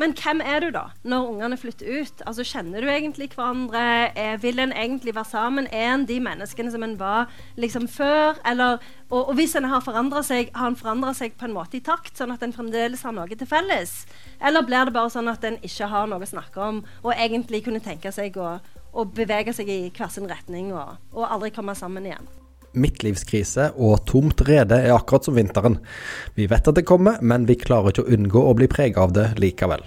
men hvem er du da når ungene flytter ut? Altså, Kjenner du egentlig hverandre? Er, vil en egentlig være sammen? Er en de menneskene som en var liksom før? Eller, og, og hvis en har forandra seg, har en forandra seg på en måte i takt, sånn at en fremdeles har noe til felles? Eller blir det bare sånn at en ikke har noe å snakke om, og egentlig kunne tenke seg å, å bevege seg i hver sin retning og, og aldri komme sammen igjen? Midtlivskrise og tomt rede er akkurat som vinteren. Vi vet at det kommer, men vi klarer ikke å unngå å bli preget av det likevel.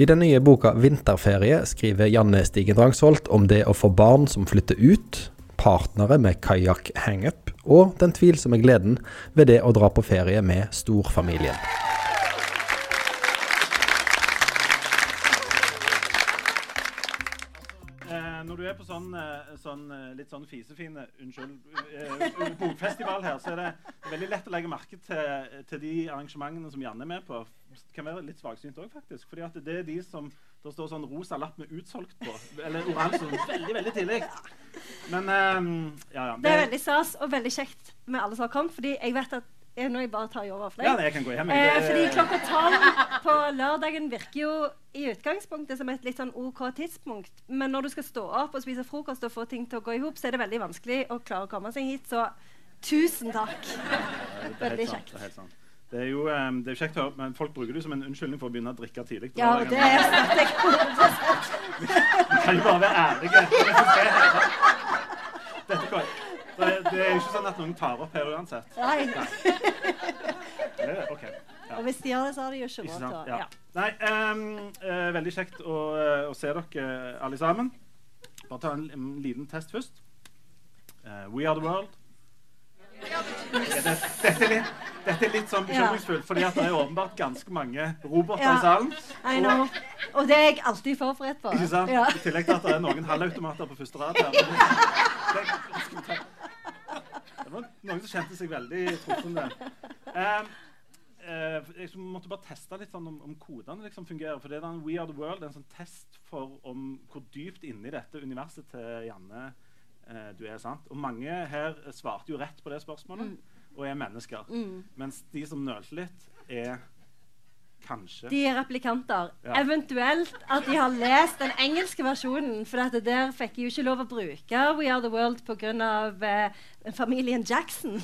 I den nye boka 'Vinterferie' skriver Janne Stigen Drangsholt om det å få barn som flytter ut, partnere med kajakk-hangup, og den tvilsomme gleden ved det å dra på ferie med storfamilien. Er på sånn, eh, sånn eh, litt sånn fisefine unnskyld, uh, bokfestival her, så er det veldig lett å legge merke til, til de arrangementene som Janne er med på. Det kan være litt svaksynt òg, faktisk. fordi at det er de som det står sånn rosa lapp med 'utsolgt' på. Eller oransje. Veldig, veldig tidlig. Men um, ja, ja. Det er veldig stas og veldig kjekt med alle som har kommet, fordi jeg vet at når jeg bare tar over for deg. Ja, jeg kan gå hjem. Eh, fordi klokka tolv på lørdagen virker jo i utgangspunktet som et litt sånn OK tidspunkt. Men når du skal stå opp og spise frokost og få ting til å gå i hop, så er det veldig vanskelig å klare å komme seg hit. Så tusen takk. veldig kjekt. Det er helt sant. Det er jo um, det er kjekt å høre, men folk bruker det som en unnskyldning for å begynne å drikke tidlig. Ja, det er sant. Vi kan jo bare være ærlige. Dette går. Det, er jo ikke sånn at noen tar opp her uansett. Nei. Nei. Okay. Ja. Og hvis de gjør det, så har de jo ikke råd til å ja. Nei, um, uh, veldig kjekt å, uh, å, se dere uh, alle sammen. Bare ta en, en liten test først. we are the world. Dette, dette, er litt, dette, er litt, sånn bekymringsfullt, fordi det er åpenbart ganske mange roboter i salen. Og, og, det er jeg alltid forberedt på. Ikke sant? I tillegg til at det er noen halvautomater på første rad her. Det, var noen som kjente seg veldig truffende. Um, uh, jeg måtte bare teste litt sånn om, om kodene liksom fungerer. For det er den We Are The World, en sånn test for om hvor dypt inni dette universet til Janne uh, du er. sant? Og mange her svarte jo rett på det spørsmålet mm. og er mennesker. Mm. Mens de som nølte litt, er Kanskje. De er replikanter. Ja. Eventuelt at de har lest den engelske versjonen. For der fikk jeg jo ikke lov å bruke We Are The World pga. Eh, familien Jackson.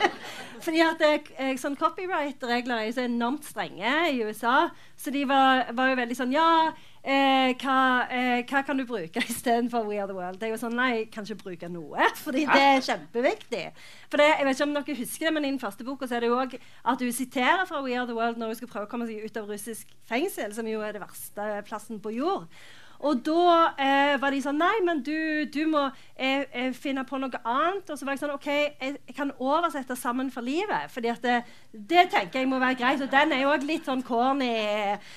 Fordi at eh, sånn Copyright-regler er jo så enormt strenge i USA. Så de var, var jo veldig sånn Ja, eh, hva, eh, hva, kan du bruke istedenfor We Are The World? Det er jo sånn, Nei, jeg kan ikke bruke noe. Fordi det er kjempeviktig. For det, jeg vet ikke om dere husker det, men I den første boka er det jo òg at du siterer fra We Are The World når hun skal prøve å komme seg ut av russisk fengsel, som jo er det verste plassen på jord. Og da eh, var de sånn Nei, men du, du må eh, eh, finne på noe annet. Og så var jeg sånn OK, jeg, jeg kan oversette 'Sammen for livet'. fordi at det, det, tenker jeg må være greit. Og den er jo òg litt sånn corny.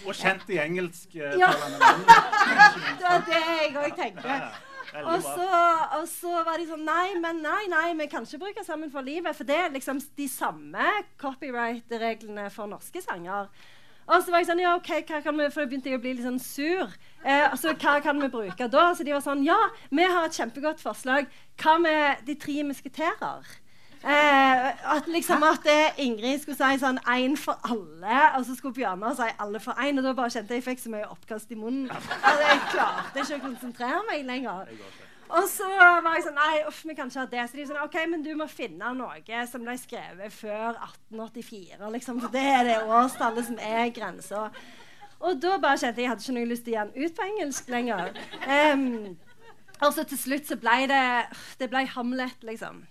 Og kjent i engelsk. Eh, ja. det var det jeg òg tenkte. Og så, og så, var de sånn Nei, men nei, nei, vi kan ikke bruke 'Sammen for livet'. For det er liksom de samme copyright-reglene for norske sanger. Og så var jeg sånn Ja, OK, hva kan vi For da begynte jeg å bli litt sånn sur. Eh, så hva kan vi bruke da? Så de var sånn Ja, vi har et kjempegodt forslag. Hva med De tre musketerer? Eh, at liksom at det Ingrid skulle si sånn én for alle, og så skulle Bjørnar si alle for én. Og da bare kjente jeg fikk så mye oppkast i munnen at jeg klarte ikke å konsentrere meg lenger. Og så var jeg sånn Nei, uff, vi kan ikke ha det. Så de sånn OK, men du må finne noe som ble skrevet før 1884. liksom, For det er det årstallet som er grensa. Og da bare kjente jeg jeg hadde ikke noe lyst til å gi den ut på engelsk lenger. Um, og så til slutt så ble det Det ble Hamlet, liksom.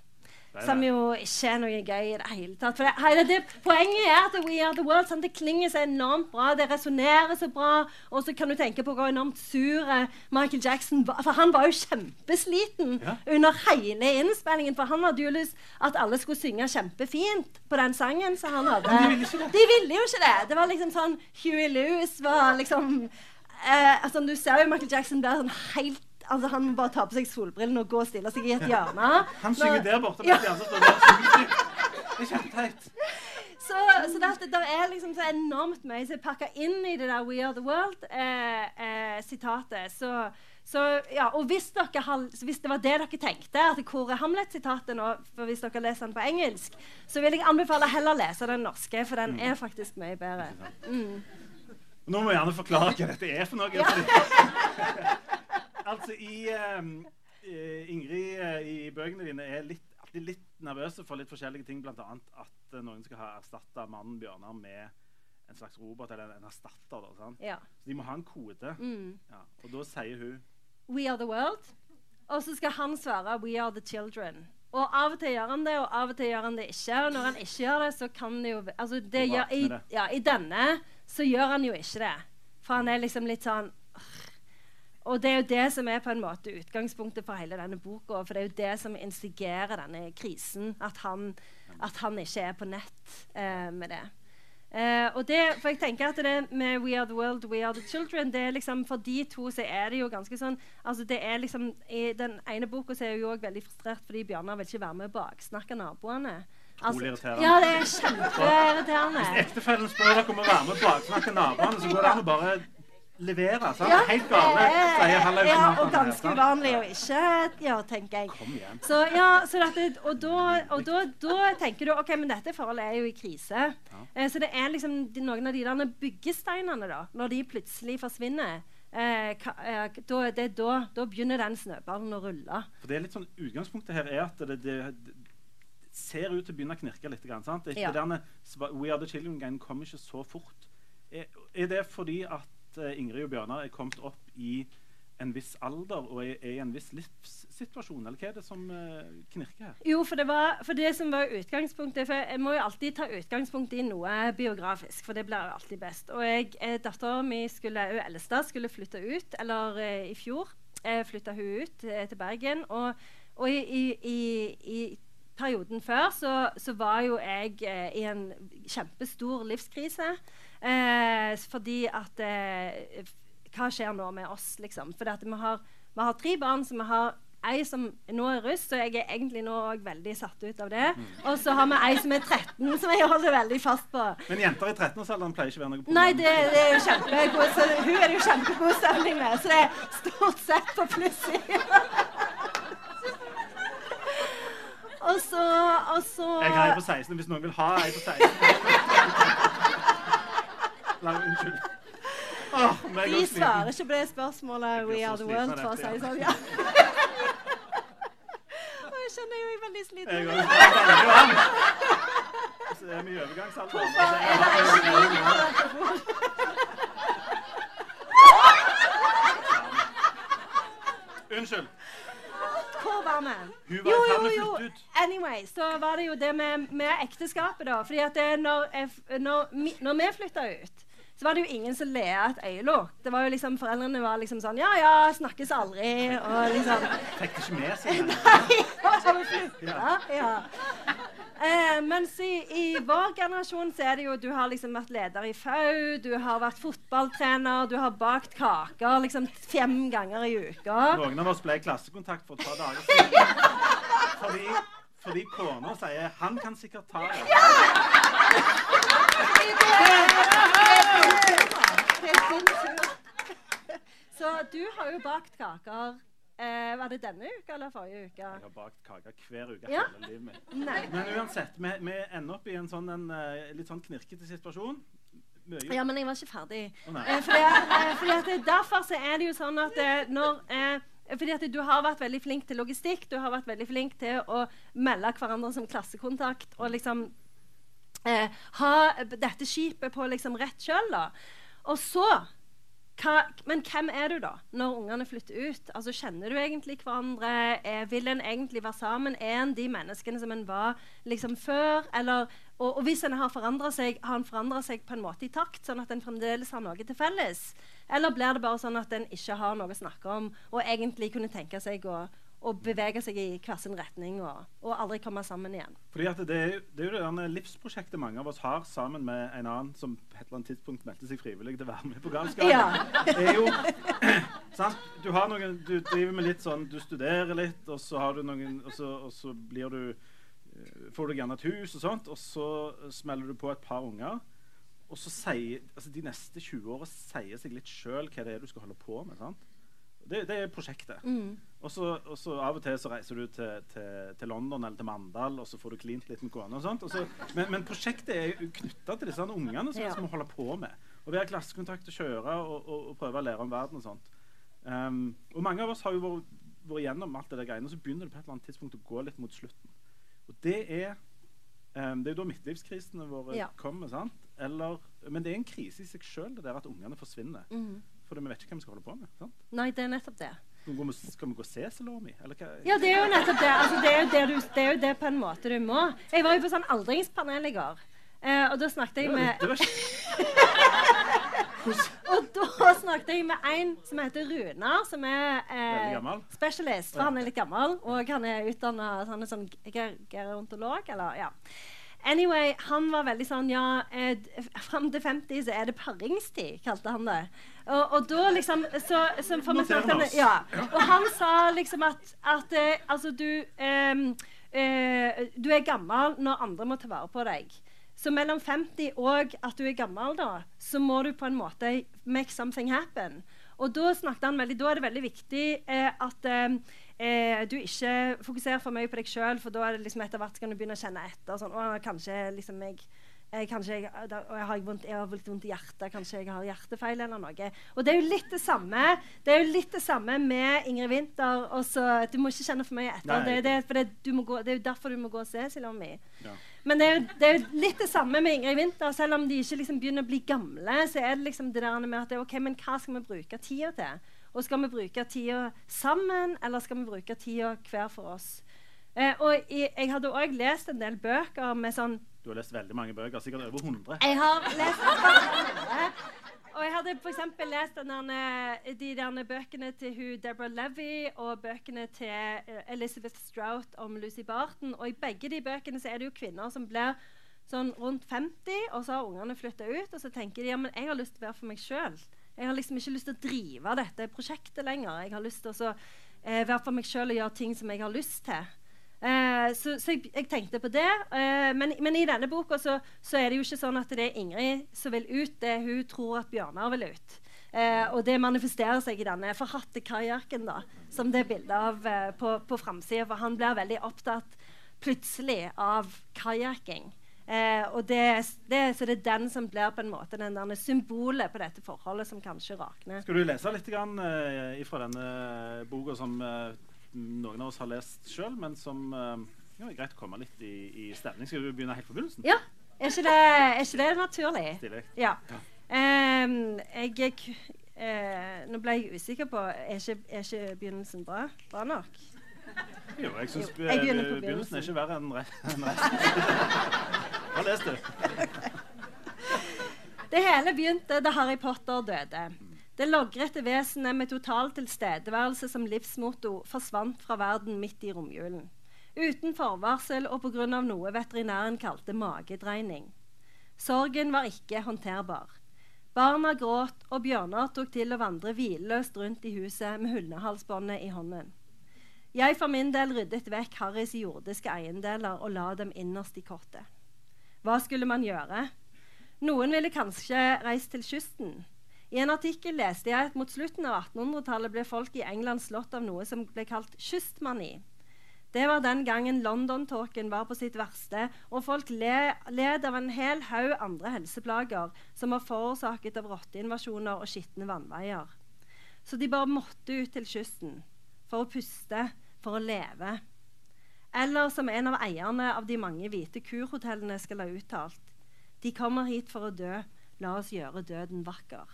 Som jo ikke er noe gøy i det hele tatt. For det, det, poenget er at We Are The World sant? det klinger så enormt bra, det resonnerer så bra. Og så kan du tenke på hvor enormt sur Michael Jackson var. For han var jo kjempesliten ja. under hele innspillingen. For han hadde jo lyst at alle skulle synge kjempefint på den sangen som han hadde. Men de ville ikke det. De ville jo ikke det. Det var liksom sånn Huey Lewis var liksom eh, altså, Du ser jo Michael Jackson blir sånn helt altså, Han må bare ta på seg solbrillene og gå og stille seg i et hjørne. Han synger der borte. Ja. Det er kjempeteit. Så, så det, det, er liksom så enormt mye som er pakka inn i det der We Are The World-sitatet. Eh, eh, så, så, ja, og hvis, dere, hvis, det var det dere tenkte, at hvor er Hamlet-sitatet nå, for hvis dere leser den på engelsk, så vil jeg anbefale heller å lese den norske, for den mm. er faktisk mye bedre. Mm. Nå må jeg gjerne forklare hva dette er for noe. Ja. Altså, i um, Ingrid i bøkene dine er litt, alltid litt nervøse for litt forskjellige ting, bl.a. at uh, noen skal ha erstatta mannen Bjørnar med en slags robot eller en erstatter. Da, sant? Ja. Så de må ha en kode. Mm. Ja. Og da sier hun We are the world. Og så skal han svare We are the children. Og av og til gjør han det, og av og til gjør han det ikke. Og når han ikke gjør det, så kan det jo altså det gjør, i, ja, I denne så gjør han jo ikke det. For han er liksom litt sånn Og det er jo det som er på en måte utgangspunktet for hele denne boka. For det er jo det som instigerer denne krisen. At han, at han ikke er på nett eh, med det. Eh, og det, for jeg tenker at det med We Are The World, We Are The Children det er liksom, For de to så er det jo ganske sånn altså det er liksom, I den ene boka så er hun jo også veldig frustrert fordi Bjørnar vil ikke være med og baksnakke naboene. Altså. Ja, det er kjempeirriterende. Hvis ektefellen spør dere om å være med og baksnakke naboene, så går det an å bare levere. sant? Ja, Helt gale, sier ja, og ganske uvanlig å ikke gjøre, tenker jeg. Så, ja, så dette, og da, og da, da tenker du ok, men dette forholdet er jo i krise. Eh, så det er liksom noen av de der byggesteinene, da, når de plutselig forsvinner. Eh, ka, eh, da, det, da, da begynner den snøballen å rulle. For det er litt sånn, Utgangspunktet her er at det, det, det ser ut til å begynne å knirke litt. sant? Det, Ja. det derne We Are The children-gangen kommer ikke så fort. Er, er det fordi at eh, Ingrid og Bjørnar er kommet opp i en viss alder og er, i en viss livssituasjon? Eller hva er det som eh, knirker her? Jo, for det, var, for det som var utgangspunktet For jeg må jo alltid ta utgangspunkt i noe biografisk, for det blir alltid best. Og jeg, eh, dattera mi skulle, eldste skulle flytte ut, eller i fjor eh, flytta hun ut til Bergen. Og, og i, i, i, perioden før så, så var jo jeg i en kjempestor livskrise. Eh, fordi at eh, Hva skjer nå med oss, liksom? Fordi at vi har, vi har tre barn så vi har ei som nå er russ, så jeg er egentlig nå òg veldig satt ut av det. Og så har vi ei som er 13, som jeg holder veldig fast på. Men jenter i 13-årsalderen pleier ikke å være noe problem. Nei, det, det er jo kjempegod så Hun er det jo kjempegod stemning med, så det er stort sett på plussida. Og så, og så Jeg har ei på 16 hvis noen vil ha ei på 16. La, unnskyld. Er De svarer ikke på det spørsmålet We are the world, for å si det sånn. Ja. Og jeg kjenner jo jeg er veldig sliten. også veldig er vi overgangsalder. Hvorfor er det Unnskyld. Hvor var vi? Jo, jo, jo. Anyway, så var det jo det med, med ekteskapet, da. Fordi at det, når, jeg, når, når vi flytta ut, så var det jo ingen som le av et øyelokk. Det var jo liksom, Foreldrene var liksom sånn Ja, ja, snakkes aldri. Og liksom Fikk ikke med seg. Nei, flytta? Ja. Eh, mens i, i vår generasjon så er det jo Du har liksom vært leder i FAU, du har vært fotballtrener, du har bakt kaker liksom fem ganger i uka. Noen av oss ble i klassekontakt for et par dager siden. Fordi, fordi kona sier 'han kan sikkert ta det'. Det er din tur. Så du har jo bakt kaker. Eh, var det denne uka eller forrige uke? Jeg har bakt kaker hver uke Ja. hele livet mitt. Nei. Men uansett, vi, vi ender opp i en sånn en, eh, litt sånn knirkete situasjon. Ja, men jeg var ikke ferdig. Oh. Eh, fordi, eh, fordi at det- Derfor så er det jo sånn at eh, når eh, fordi Du har vært veldig flink til logistikk, du har vært veldig flink til å melde hverandre som klassekontakt. og liksom eh, ha dette skipet på liksom rett kjøl. Og så hva, Men hvem er du, da, når ungene flytter ut? Altså, Kjenner du egentlig hverandre? Er, vil en egentlig være sammen? Er en de menneskene som en var liksom før? Eller, og, og hvis en har forandra seg, har en forandra seg på en måte i takt, sånn at en fremdeles har noe til felles? Eller blir det bare sånn at en ikke har noe å snakke om, og egentlig kunne tenke seg å, å bevege seg i hver sin retning og, og aldri komme sammen igjen? Fordi at det, det er jo det livsprosjektet mange av oss har sammen med en annen som på et eller annet tidspunkt meldte seg frivillig til å være med på galskapen. Ja. Du, du driver med litt sånn Du studerer litt, og så har du noen Og så, og så blir du Får du gjerne et hus og sånt, og så smeller du på et par unger. Og så sier altså De neste 20 åra sier seg litt sjøl hva det er du skal holde på med. sant? Det, det er prosjektet. Mm. Og så, og så av og til så reiser du til, til, til London eller til Mandal, og så får du klint litt med kona. og sånt. Og så, men, men prosjektet er knytta til disse ungene som Ja. vi må holde på med. å være klassekontakt og kjøre og, og, og, prøve å lære om verden og sånt. Um, og mange av oss har jo vært, vært gjennom alt det der greiene, og så begynner det på et eller annet tidspunkt å gå litt mot slutten. Og det er, um, det er jo da midtlivskrisene våre ja. kommer. sant? Eller, men det er en krise i seg sjøl, det der at ungene forsvinner. Mm. For vi vet ikke hvem vi skal holde på med. sant? Nei, det er nettopp det. Skal vi, gå og se Salami? Ja, det er jo nettopp det. Altså, det, er det, du, det, er jo det på en måte du må. Jeg var jo på sånn aldringspanel i går, eh, og da snakket jeg med og da snakket jeg med en som heter Runar, som er eh, specialist. For han er litt gammel, og han er utdanna Han er sånn gerontolog, eller ja. Anyway, han var veldig sånn Ja, eh, fram til 50 så er det paringstid, kalte han det. Og, og da liksom så, så får vi snakket ja. Og han sa liksom at, at eh, altså du eh, eh, Du er gammel når andre må ta vare på deg. Så mellom 50 og at du er gammel, da, så må du på en måte make something happen. Og da snakket han veldig, da er det veldig viktig eh, at eh, eh, du ikke fokuserer for mye på deg sjøl, for da er det liksom etter hvert kan du begynne å kjenne etter. Sånn, å, kanskje liksom jeg, kanskje jeg, da, jeg, har vondt, jeg har litt vondt i hjertet, kanskje jeg har hjertefeil eller noe. Og det er jo litt det samme Det er jo litt det samme med Ingrid Winther. Du må ikke kjenne for mye etter. Det, det, det, gå, det, er jo derfor du må gå og se Silommi. Ja. Men det er, jo, det er, jo, litt det samme med Ingrid Winther. Selv om de ikke liksom begynner å bli gamle, så er det liksom det der med at det, ok, men hva skal vi bruke tida til? Og skal vi bruke tida sammen, eller skal vi bruke tida hver for oss? Eh, og jeg, jeg hadde òg lest en del bøker med sånn Du har lest veldig mange bøker, sikkert over 100? Jeg har lest og jeg hadde f.eks. lest denne, de derne bøkene til hun Deborah Levy og bøkene til uh, Elizabeth Strout om Lucy Barton. Og i begge de bøkene så er det jo kvinner som blir sånn rundt 50, og så har ungene flytta ut. Og så tenker de ja, men jeg har lyst til å være for meg sjøl. Jeg har liksom ikke lyst til å drive dette prosjektet lenger. Jeg har lyst til å eh, være for meg sjøl og gjøre ting som jeg har lyst til. Uh, så, så jeg, jeg, tenkte på det. Eh, men, men, i denne boka så, så, er det jo ikke sånn at det er Ingrid som vil ut. Det hun tror at Bjørnar vil ut. Eh, og det manifesterer seg i denne forhatte kajakken som det er bilde av på, på framsida. For han blir veldig opptatt plutselig av kajakking. og det, det, så det er den som blir på en måte den der symbolet på dette forholdet som kanskje rakner. Skal du lese litt grann, fra denne boka som noen av oss har lest sjøl, men som uh, ja, er greit å komme litt i, i, stemning. Skal du begynne helt på begynnelsen? Ja. Er ikke det, er ikke det naturlig? Stilig. Ja. ja. Um, jeg uh, Nå ble jeg usikker på Er ikke, er ikke begynnelsen bra, bra nok? Jo, jeg syns begynnelsen. begynnelsen er ikke verre enn resten. Hva leste du? Det hele begynte da Harry Potter døde. Det logrette vesenet med total tilstedeværelse som livsmotto forsvant fra verden midt i romjulen. Uten forvarsel og pga. noe veterinæren kalte magedreining. Sorgen var ikke håndterbar. Barna gråt, og Bjørnar tok til å vandre hvileløst rundt i huset med hundehalsbåndet i hånden. Jeg for min del ryddet vekk Harrys jordiske eiendeler og la dem innerst i kortet. Hva skulle man gjøre? Noen ville kanskje reist til kysten. I en artikkel leste jeg at mot slutten av 1800-tallet ble folk i England slått av noe som ble kalt kystmani. Det var den gangen London-tåken var på sitt verste, og folk le, led av en hel haug andre helseplager som var forårsaket av rotteinvasjoner og skitne vannveier. Så de bare måtte ut til kysten for å puste, for å leve. Eller som en av eierne av de mange hvite kurhotellene skal ha uttalt De kommer hit for å dø. La oss gjøre døden vakker.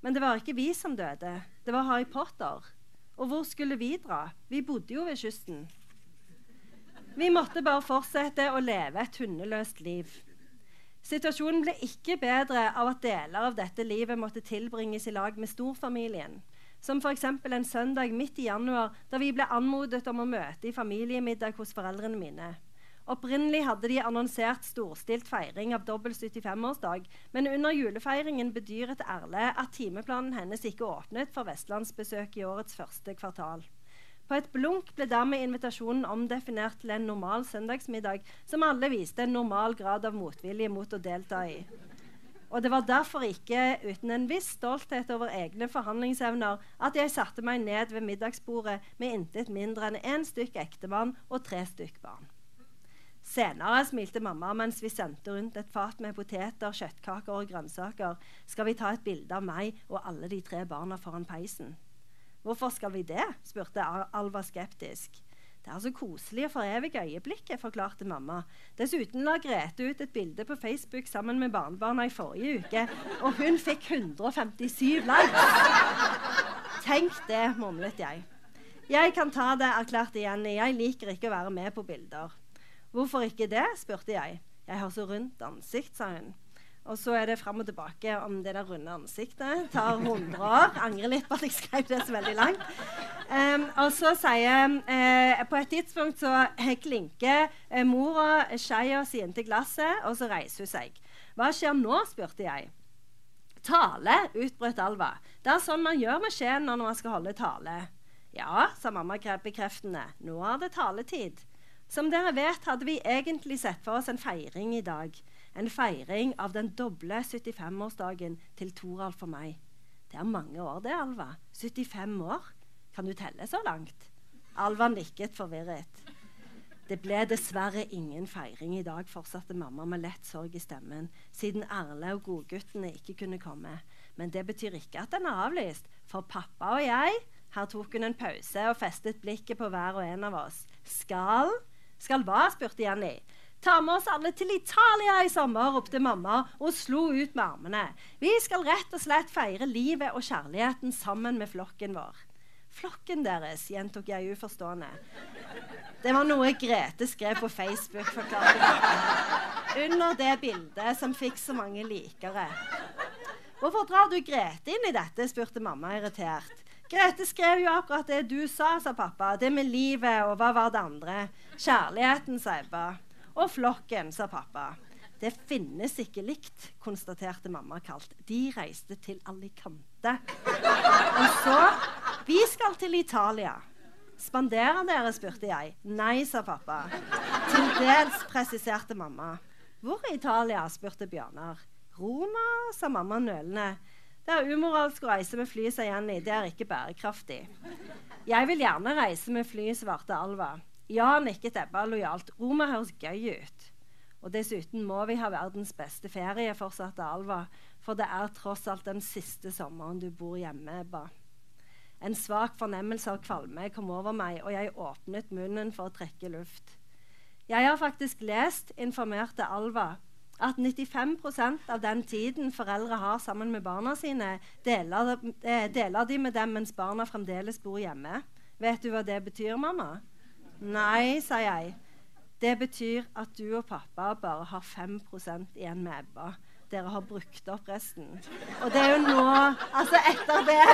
Men det var ikke vi som døde, det var Harry Potter. Og hvor skulle vi dra? Vi bodde jo ved kysten. Vi måtte bare fortsette å leve et hundeløst liv. Situasjonen ble ikke bedre av at deler av dette livet måtte tilbringes i lag med storfamilien. Som f.eks. en søndag midt i januar da vi ble anmodet om å møte i familiemiddag hos foreldrene mine. Opprinnelig hadde de annonsert storstilt feiring av dobbel 75-årsdag, men under julefeiringen bedyret Erle at timeplanen hennes ikke åpnet for vestlandsbesøk i årets første kvartal. På et blunk ble dermed invitasjonen omdefinert til en normal søndagsmiddag som alle viste en normal grad av motvilje mot å delta i. Og det var derfor ikke uten en viss stolthet over egne forhandlingsevner at jeg satte meg ned ved middagsbordet med intet mindre enn én stykk ektemann og tre stykk barn. Senere smilte mamma mens vi sendte rundt et fat med poteter, kjøttkaker og grønnsaker. Skal vi ta et bilde av meg og alle de tre barna foran peisen? Hvorfor skal vi det? spurte Alva skeptisk. Det er så koselig å forevige øyeblikket, forklarte mamma. Dessuten la Grete ut et bilde på Facebook sammen med barnebarna i forrige uke, og hun fikk 157 likes. Tenk det, mumlet jeg. Jeg kan ta det, erklærte Jenny. Jeg liker ikke å være med på bilder. Hvorfor ikke det? spurte jeg. Jeg har så rundt ansikt, sa hun. Og så er det fram og tilbake om det der runde ansiktet. Tar 100 år. Angrer litt på at jeg skrev det så veldig langt. Um, og så sier uh, På et tidspunkt så klinker uh, mora skeia si inntil glasset, og så reiser hun seg. Hva skjer nå? spurte jeg. Tale, utbrøt Alva. Det er sånn man gjør med skjeen når man skal holde tale. Ja, sa mamma bekreftende. Nå er det taletid. Som dere vet, hadde vi egentlig sett for oss en feiring i dag. En feiring av den doble 75-årsdagen til Toralf og meg. Det er mange år, det, Alva. 75 år. Kan du telle så langt? Alva nikket forvirret. Det ble dessverre ingen feiring i dag, fortsatte mamma med lett sorg i stemmen, siden Erle og godguttene ikke kunne komme. Men det betyr ikke at den er avlyst, for pappa og jeg Her tok hun en pause og festet blikket på hver og en av oss. Skal skal hva? spurte Jenny. Ta med oss alle til Italia i sommer, ropte mamma og slo ut med armene. Vi skal rett og slett feire livet og kjærligheten sammen med flokken vår. Flokken deres, gjentok jeg uforstående. Det var noe Grete skrev på Facebook, forklarte jeg. Under det bildet som fikk så mange likere. Hvorfor drar du Grete inn i dette? spurte mamma irritert. Grete skrev jo akkurat det du sa, sa pappa. Det med livet, og hva var det andre? Kjærligheten, sa Ebba. Og flokken, sa pappa. Det finnes ikke likt, konstaterte mamma kaldt. De reiste til Alicante. Og så Vi skal til Italia. Spanderer dere? spurte jeg. Nei, sa pappa. Til dels, presiserte mamma. Hvor i Italia? spurte Bjørnar. Roma, sa mamma nølende. Det er umoralsk å reise med fly, sa Jenny. Det er ikke bærekraftig. Jeg vil gjerne reise med fly, svarte Alva. Ja, nikket Ebba lojalt. Roma høres gøy ut. Og dessuten må vi ha verdens beste ferie, fortsatte Alva. For det er tross alt den siste sommeren du bor hjemme, Ebba. En svak fornemmelse av kvalme kom over meg, og jeg åpnet munnen for å trekke luft. Jeg har faktisk lest, informerte Alva, at 95% av den tiden foreldre har sammen med barna sine, deler, eh, deler, de med dem mens barna fremdeles bor hjemme. Vet du hva det betyr, mamma? Nei, sa jeg. Det betyr at du og pappa bare har 5% igjen med Ebba. Dere har brukt opp resten. Og det er jo nå Altså, etter det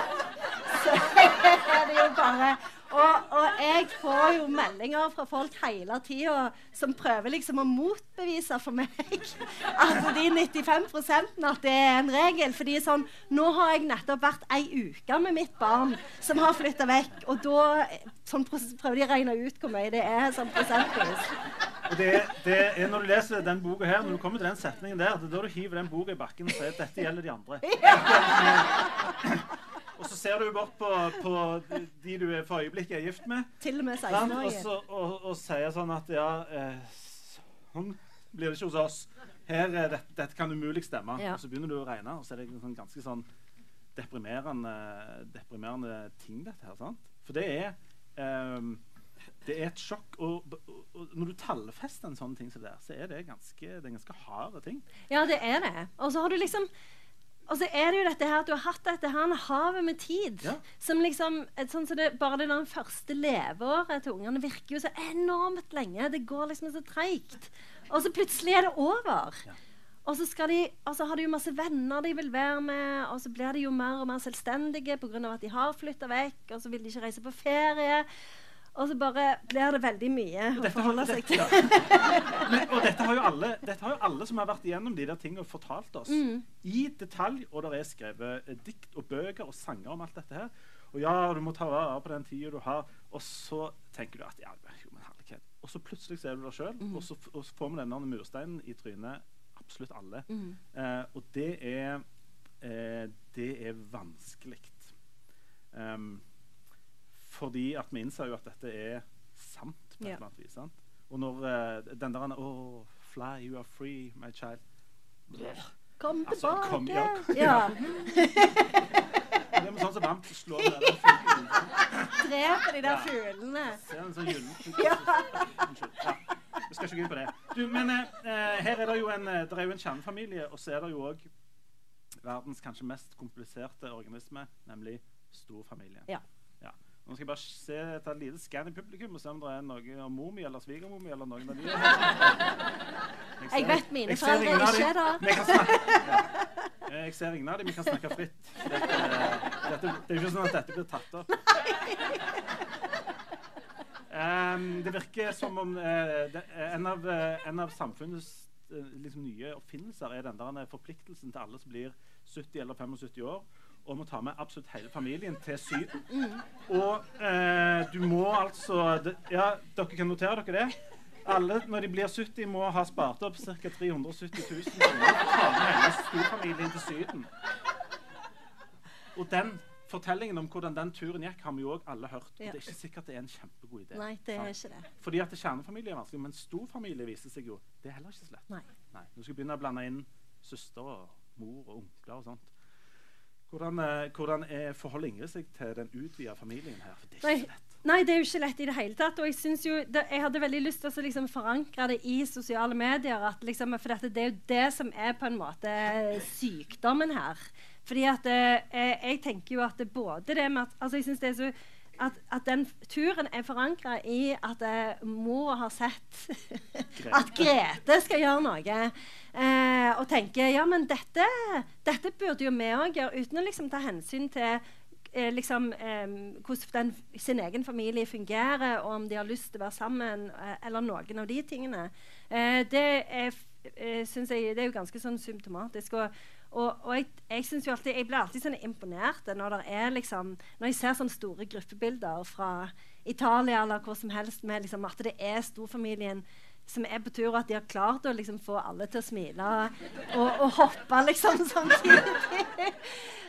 så er det jo bare og, og, jeg får jo meldinger fra folk hele tida som prøver liksom å motbevise for meg at de 95% at det er en regel. fordi sånn, Nå har jeg nettopp vært ei uke med mitt barn som har flytta vekk. Og da sånn, prøver de å regne ut hvor mye det er sånn prosentvis. Det, det, er Når du leser den boka her, når du kommer til den setningen der, det er da du hiver den boka i bakken og sier at dette gjelder de andre. Og så ser du bort på, på de du for øyeblikket er gift med. Til og med 16-åringen. Og, og, og, sier sånn at ja eh, Sånn blir det ikke hos oss. Her, dette, dette kan umulig stemme. Ja. Og så begynner du å regne, og så er det sånn ganske sånn deprimerende, deprimerende ting, dette her. sant? For det er um, det er et sjokk. Og, og, og, når du tallfester en sånn ting som det der, så er det ganske, det er ganske harde ting. Ja, det er det. Og så har du liksom og så er det jo dette her at du har hatt dette her havet med tid. Ja. Som liksom, sånn så det, Bare det der første leveåret til ungene virker jo så enormt lenge. Det går liksom så treigt. Og så plutselig er det over. Ja. Og så, de, og så har de jo masse venner de vil være med, og så blir de jo mer og mer selvstendige pga. at de har flytta vekk, og så vil de ikke reise på ferie. Og så bare blir det veldig mye å forholde seg til. Men, og dette har, alle, dette har, jo alle, som har vært igjennom de der tingene, fortalt oss mm. i detalj. Og det er skrevet eh, dikt og bøker og sanger om alt dette her. Og ja, du må ta vare på den tida du har. Og så tenker du at ja, jo, men herlighet. Og så plutselig så er du deg sjøl, mm. og, og, så får vi denne mursteinen i trynet. Absolutt alle. Mm. Eh, og det er, eh, det er vanskelig. Um, fordi at vi innser jo at dette er sant. på et eller annet vis, sant? Og når uh, den der Oh, fly, you are free, my child. Kom Altså, tilbake. kom, ja, ja. Det er med sånn som Vamp slår ned den fuglen. Dreper de der fuglene. Ser en sånn gyllen. Ja. Unnskyld. Ja. Vi skal ikke gå inn på det. Du, men uh, her er det jo en, eh, det er jo en kjernefamilie, og så er det jo òg verdens kanskje mest kompliserte organisme, nemlig storfamilien. Ja. Nå skal jeg bare se et lite skann i publikum og se om det er noe om mor mi eller svigermor mi eller noen av de. Jeg, Jeg vet mine foreldre ikke er der. Eh, Jeg ser ingen av dem. Vi kan snakke fritt. Dette, dette, det er jo ikke sånn at dette blir tatt opp. Um, det virker som om uh, det, en, av, uh, en av samfunnets uh, liksom, nye oppfinnelser er den der forpliktelsen til alle som blir 70 eller 75 år, om å ta med absolutt hele familien til Syden. Og eh, du må altså Ja, dere kan notere dere det. Alle når de blir 70, må ha spart opp ca. 370 000 kroner for å ta med hele storfamilien til Syden. Og den fortellingen om hvordan den turen gikk, har vi jo òg alle hørt. Og det er ikke sikkert det er en kjempegod idé. Nei, det er sant? ikke det. Fordi at kjernefamilie er vanskelig, men storfamilie viser seg jo Det er heller ikke så lett. Nei. Nei. Du skal begynne å blande inn søster og mor og onkler og sånt. Hvordan, eh, hvordan er, forholder Ingrid seg til den utvida familien her? For det er ikke lett. Nei, det er jo ikke lett i det hele tatt. Og jeg, synes jo, det, jeg hadde veldig lyst til å liksom forankre det i sosiale medier. At liksom, for dette, det er jo det som er på en måte sykdommen her. Fordi at eh, jeg tenker jo at det både det med at altså jeg synes det er så at, at den turen er forankra i at eh, mor har sett at Grete skal gjøre noe. Eh, og tenker ja, men dette, dette burde jo vi òg gjøre, uten å liksom ta hensyn til eh, liksom, eh, hvordan den, sin egen familie fungerer, og om de har lyst til å være sammen, eh, eller noen av de tingene. Eh, det er, synes jeg, det er jo ganske sånn symptomatisk. Og, og, og jeg, jeg, synes jo alltid, jeg blir alltid sånn imponert når, liksom, når jeg ser sånne store gruppebilder fra Italia eller hvor som helst med liksom, at det er storfamilien som er på tur, og at de har klart å liksom, få alle til å smile og, og hoppe liksom samtidig.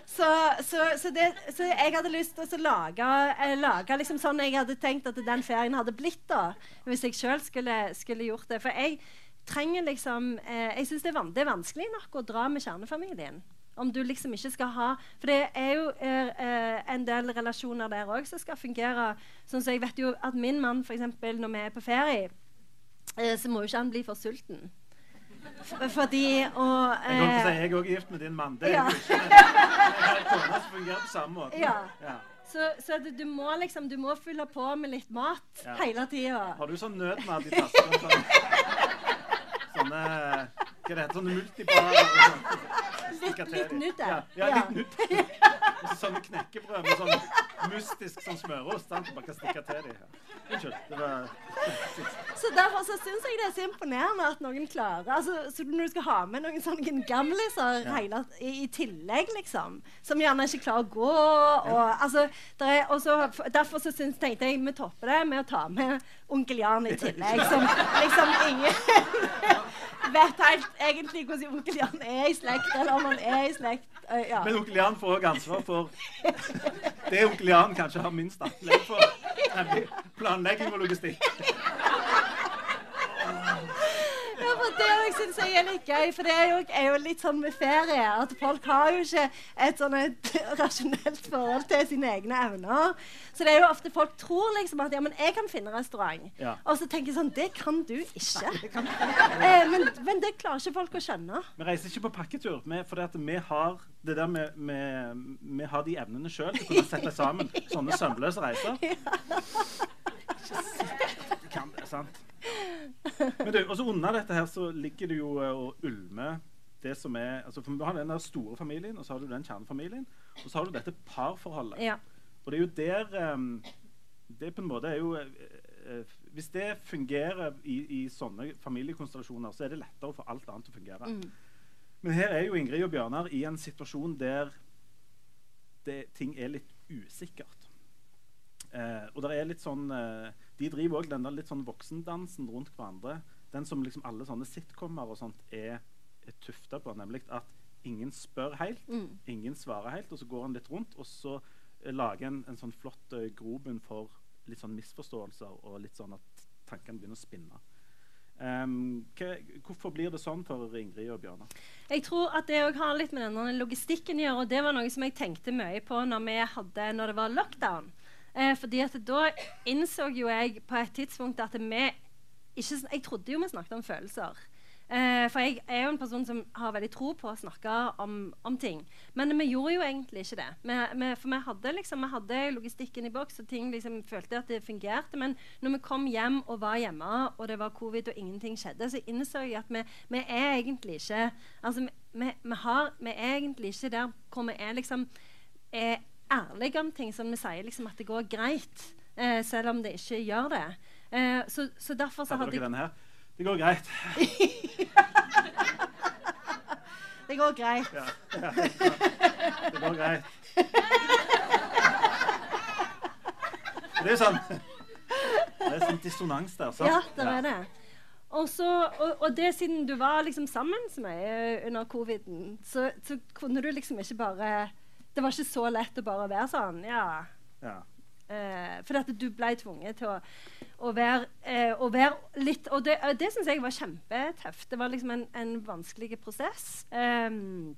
Så, så, så, det, så jeg hadde lyst til å lage, eh, lage liksom sånn jeg hadde tenkt at den ferien hadde blitt da, hvis jeg sjøl skulle, skulle gjort det. For jeg trenger liksom eh, Jeg syns det, er det er vanskelig nok å dra med kjernefamilien. Om du liksom ikke skal ha For det er jo er, eh, en del relasjoner der òg som skal fungere. Sånn så jeg vet jo at min mann, f.eks. når vi er på ferie, eh, så må jo ikke han bli for sulten. Fordi og Jeg kan ikke si eh, jeg er også gift med din mann. Det er Ja. jo ikke Jeg kone som fungerer på samme måte. Ja. Ja. Så, så du, du må liksom Du må fylle på med litt mat hele tida. Har du sånn nødmat i tassen? Sånn, sånne Hva det heter Sånne multibar til litt nytt der. Ja, ja. ja, Ja. litt nytt. Og så sånne knekkebrød med sånn mystisk sånn smørost. Sant? Bare kan stikke til dem. Unnskyld. Det var Så derfor så syns jeg det er så imponerende at noen klarer altså, så Når du skal ha med noen sånne gamliser Ja. i, i tillegg, liksom, som gjerne ikke klarer å gå og, altså, der er, også, Derfor så syns, tenkte jeg vi topper det med å ta med onkel Jan i tillegg, som liksom ingen vet helt egentlig hvordan onkel Jan er i slekt, eller om han er i slekt. Uh, ja. Men onkel Jan får òg ansvar for det onkel Jan kanskje har minst anlegg for. Nemlig planlegging og logistikk. Ja, det jeg synes jeg er litt gøy, for det er jo, er jo litt sånn med ferie at folk har jo ikke et sånn et rasjonelt forhold til sine egne evner. Så det er jo ofte folk tror liksom at ja, men jeg kan finne restaurant. Ja. Og så tenker jeg sånn Det kan du ikke. eh, men, men det klarer ikke folk å skjønne. Vi reiser ikke på pakketur, for vi har det der med, med, vi har de evnene sjøl til å kunne sette sammen sånne sømløse reiser. Du kan det, sant? Men du, også Under dette her så ligger det jo eh, og ulmer det som er altså for Du har den der store familien, og så har du den kjernefamilien. Og så har du dette parforholdet. Ja. Og det er jo der um, Det på en måte er jo eh, Hvis det fungerer i, i sånne familiekonstellasjoner, så er det lettere få alt annet å fungere. Mm. Men her er jo Ingrid og Bjørnar i en situasjon der det, ting er litt usikkert. Uh, og det er litt sånn eh, De driver òg den der litt sånn voksendansen rundt hverandre. Den som liksom alle sånne sitcomer og sånt er, er tufta på. Nemlig at ingen spør helt, Mm. ingen svarer helt, og så går en litt rundt, og så eh, lager en en sånn flott eh, grobunn for litt sånn misforståelser og litt sånn at tankene begynner å spinne. Um, hva, hvorfor blir det sånn for Ingrid og Bjørnar? Jeg tror at det òg har litt med denne logistikken å gjøre. og Det var noe som jeg tenkte mye på når, hadde, når det var lockdown. Eh, fordi at da innså jo jeg på et tidspunkt at vi ikke, Jeg trodde jo vi snakket om følelser. Eh, for jeg er jo en person som har veldig tro på å snakke om, om ting. Men vi gjorde jo egentlig ikke det. Vi, vi, for vi hadde, liksom, vi hadde logistikken i boks, og ting liksom, følte at det fungerte. Men når vi kom hjem og var hjemme, og det var covid og ingenting skjedde, så innså jeg at vi, vi er egentlig ikke altså, vi, har, vi, er egentlig ikke der hvor vi er liksom er ærlige om ting som vi sier liksom at det går greit, eh, selv om det ikke gjør det. Eh, så, så, derfor så hadde jeg det går greit. det går greit. Ja, ja, det går greit. Det er sånn Det er sånn dissonans der. Sant? Ja, det er det. Og, så, og, og, det siden du var liksom sammen med meg under coviden, så, så, kunne du liksom ikke bare Det var ikke så lett å bare være sånn. Ja. ja. Eh, for at du ble tvunget til å, å, være, eh, å være, litt Og det, det syns jeg var kjempetøft. Det var liksom en, en vanskelig prosess. Um,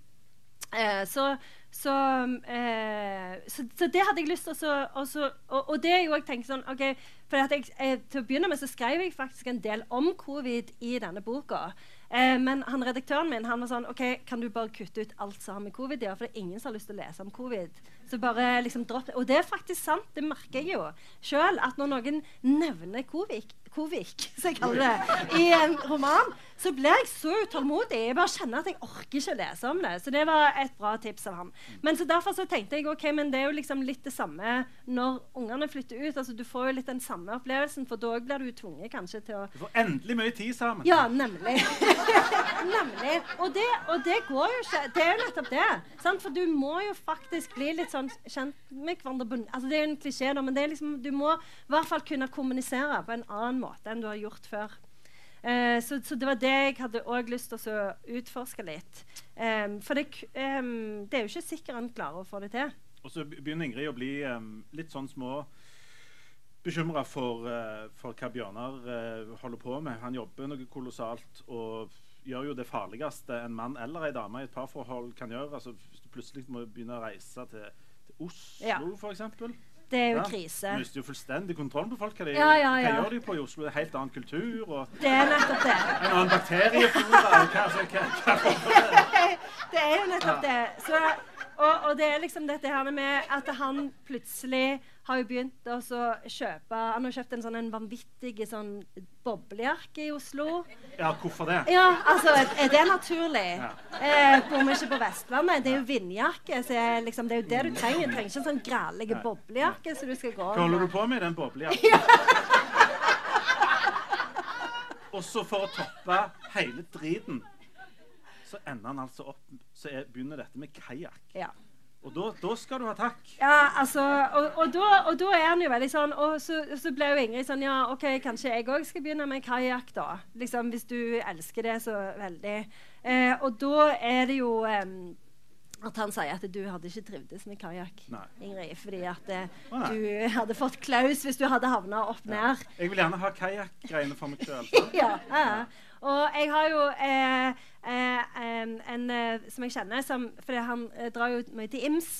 eh, så, så, eh, så, så, det hadde jeg lyst til å og, og, det er jo jeg tenker sånn ok, for jeg, Til å begynne med så skrev jeg faktisk en del om covid i denne boka. Eh, men han, redaktøren min han var sånn OK, kan du bare kutte ut alt som har med covid å gjøre? For det er ingen som har lyst til å lese om covid. Så bare liksom dropp. Og det er faktisk sant. Det merker jeg jo sjøl. At når noen nevner Kovik, Kovik, som jeg kaller det, i en roman, så blir jeg så utålmodig. Jeg bare kjenner at jeg orker ikke å lese om det. Så det var et bra tips av ham. Men så derfor så tenkte jeg ok, men det er jo liksom litt det samme når ungene flytter ut. altså Du får jo litt den samme opplevelsen, for da blir du tvunget kanskje til å Du får endelig mye tid sammen. Ja, nemlig. nemlig. Og det, og det, går jo ikke Det er jo nettopp det. Sant? For du må jo faktisk bli litt sånn kjent med hverandre. Altså Det er en klisjé, men det er liksom, du må i hvert fall kunne kommunisere på en annen måte enn du har gjort før. Eh, så, så, det var det jeg hadde også lyst til å utforske litt. Um, for det, um, det, er jo ikke sikkert en klarer å få det til. Og så begynner Ingrid å bli um, litt sånn små bekymra for, uh, for, hva Bjørnar uh, holder på med. Han jobber noe kolossalt og gjør jo det farligste en mann eller en dame i et parforhold kan gjøre. Altså, hvis du plutselig må begynne å reise til Oslo, ja. f.eks. Det er jo ja, krise. Du mister jo fullstendig kontrollen på folk. Hva, de, ja, ja, hva gjør de på i Oslo? Det er helt annen kultur. Og det er nettopp det. En annen bakterieflora. det er jo nettopp det. Så, og, det er liksom dette her med at han plutselig har jo begynt å kjøpe Han har kjøpt en sånn en vanvittig sånn boblejakke i Oslo. Ja, hvorfor det? Ja, altså, Er det naturlig? Ja. Eh, bor vi ikke på Vestlandet? Det er jo vindjakke. Så er, liksom, det er jo det du trenger. Du trenger ikke en sånn grællig boblejakke. Så du skal gå Hva holder du på med i den boblejakken? Ja. Og så for å toppe hele driten, så ender han altså opp Så er, begynner dette med kajakk. Ja. Og da, da, skal du ha takk. Ja, altså, og, og, da, og, da, er han jo veldig sånn Og så, så ble jo Ingrid sånn Ja, OK, kanskje jeg òg skal begynne med kajakk, da. Liksom, Hvis du elsker det så veldig. Eh, og da er det jo eh, at han sier at du hadde ikke trivdes med kajakk, Ingrid. Fordi at oh, du hadde fått klaus hvis du hadde havna opp ned. Ja. Jeg vil gjerne ha kajakkgreiene for meg sjøl. ja, ja. Og jeg har jo eh, eh, en eh, som jeg kjenner, som, fordi han eh, drar jo mye til IMS.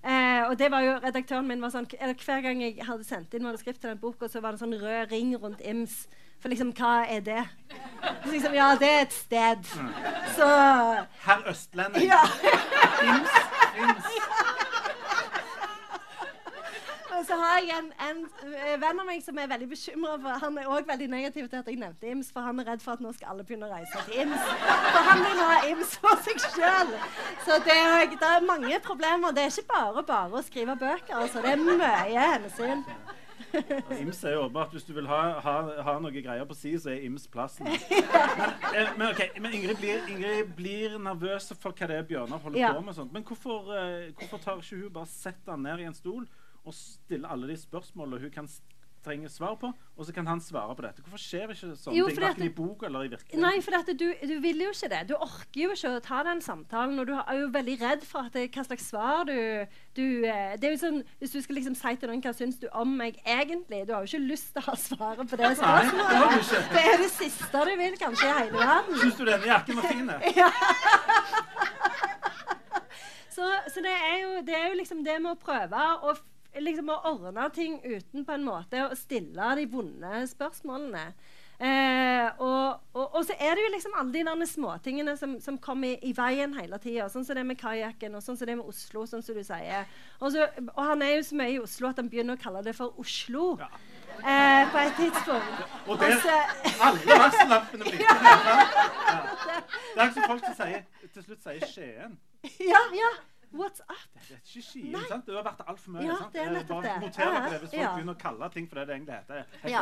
Eh, og det var jo, redaktøren min var sånn, eller Hver gang jeg hadde sendt inn manuskript til den boka, så var det en sånn rød ring rundt IMS. For liksom, hva er det? Så liksom, ja, det er et sted. Mm. Så Herr Østlending. Ja. IMS. IMS. Så har jeg en, en, eh, venn av meg som er veldig bekymra for Han er òg veldig negativ til at jeg nevnte IMS, for han er redd for at nå skal alle begynne å reise til IMS. For han vil ha IMS for seg sjøl. Så det er, det er, mange problemer. Det er ikke bare bare å skrive bøker. Altså. Det er mye hensyn. IMS er jo åpenbart Hvis du vil ha, ha, ha noe greier på si, så er IMS plassen. Men, eh, men, okay, men Ingrid, blir, Ingrid, blir, nervøs for hva det er Bjørnar holder ja. på med. Sånt. Men hvorfor, uh, hvorfor tar ikke hun bare setter han ned i en stol og stille alle de spørsmålene hun kan trenger svar på, og så kan han svare på dette. Hvorfor skjer ikke sånne Jo, ting verken i bok eller i virkeligheten? Nei, for du, du vil jo ikke det. Du orker jo ikke å ta den samtalen. Og du er jo veldig redd for at det, hva slags svar du, du eh, Det er jo sånn, Hvis du skal liksom si til noen hva syns du om meg egentlig Du har jo ikke lyst til å ha svaret på det Nei, det spørsmålet. ikke. Det er det siste du vil kanskje i hele verden. Syns du denne jakken var fin? Så, så det, er jo, det er jo liksom det med å prøve å, liksom å ordne ting uten på en måte å stille de vonde spørsmålene. Eh, og, og, og så er det jo liksom alle de der småtingene som, som kommer i, i veien hele tida. Sånn som det med kajakken, og sånn som det med Oslo, sånn som du sier. Og, så, og han er jo så mye i Oslo at han begynner å kalle det for Oslo. Ja. Eh, på et tidspunkt. Og det- så- Alle varsellampene blinker. Ja. Det er ikke folk som sier, til slutt sier Skien. ja, ja. What's up? Det er ikke Skien, Nei. sant? Det har vært altfor mye. Ja, sant? det er Eh, nettopp det. noter dere det hvis folk ja. begynner å kalle ting for det det egentlig heter. Ja.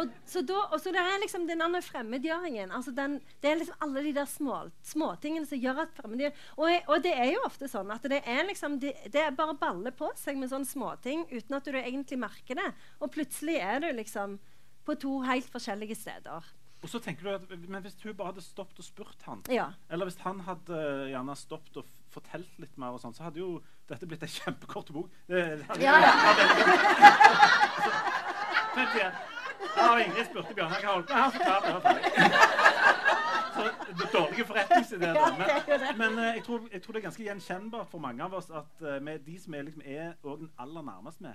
Og så, da, og så det er liksom den andre fremmedgjøringen. Altså den, det er liksom alle de der små, småtingene som gjør at fremmedgjør og, og det er jo ofte sånn at det er liksom det, det er bare baller på seg med sånne småting uten at du egentlig merker det. Og plutselig er du liksom på to helt forskjellige steder. Og så tenker du at, Men hvis hun bare hadde stoppet og spurt han, Ja. eller hvis han hadde eh, gjerne stoppet og fortalt litt mer, og sånn, så hadde jo dette blitt en kjempekort bok. Det, Ja. Igjen. Da har Ingrid spurte Bjørnar hva holdt på med. Han fortalte det. Så det er dårlige forretningsideer. da. Det det. Men, men eh, jeg, tror, jeg tror det er ganske gjenkjennbart for mange av oss at uh, med de som er, liksom, er den aller nærmest med,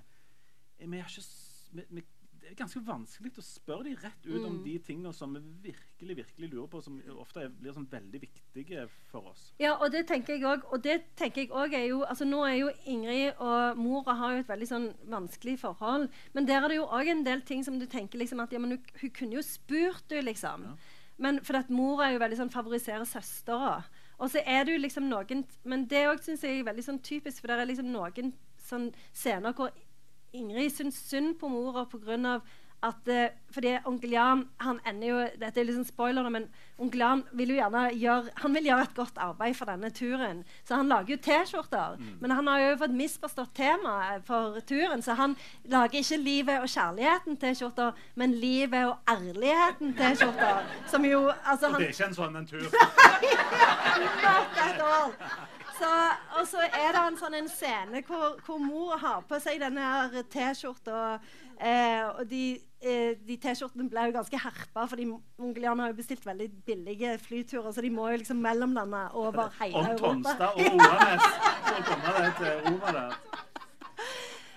eh, vi har ikke, vi, vi, det er ganske vanskelig å spørre de rett ut Mm. om de tingene som vi virkelig virkelig lurer på, som ofte er, blir sånn veldig viktige for oss. Ja, og det tenker jeg òg. Og det tenker jeg også er jo altså Nå er jo Ingrid og mora har jo et veldig sånn vanskelig forhold. Men der er det jo òg en del ting som du tenker liksom at ja, men hun, hun kunne jo spurt, du, liksom. Ja. Men for at mora er jo veldig sånn favoriserer søstera. Og så er det jo liksom noen Men det òg syns jeg er veldig sånn typisk, for det er liksom noen sånn scener hvor Ingrid syns synd på mora pga. at eh, fordi onkel Jan han ender jo, Dette er liksom spoiler, men onkel Jan vil jo gjerne gjøre han vil gjøre et godt arbeid for denne turen. Så han lager jo T-skjorter. Men han har jo fått misforstått temaet for turen, så han lager ikke 'Livet og kjærligheten'-T-skjorter, men 'Livet og ærligheten'-T-skjorter. Som jo altså, Og det er ikke en sånn en tur. Not at all. Så, og så er det en sånn en scene hvor, hvor mor har på seg denne her T-skjorta. Eh, og de, eh, de T-skjortene ble jo ganske herpa, fordi Jan har jo bestilt veldig billige flyturer, så de må jo liksom mellomlande over hele Om Europa. Tonstad og Oranes for å komme deg til der.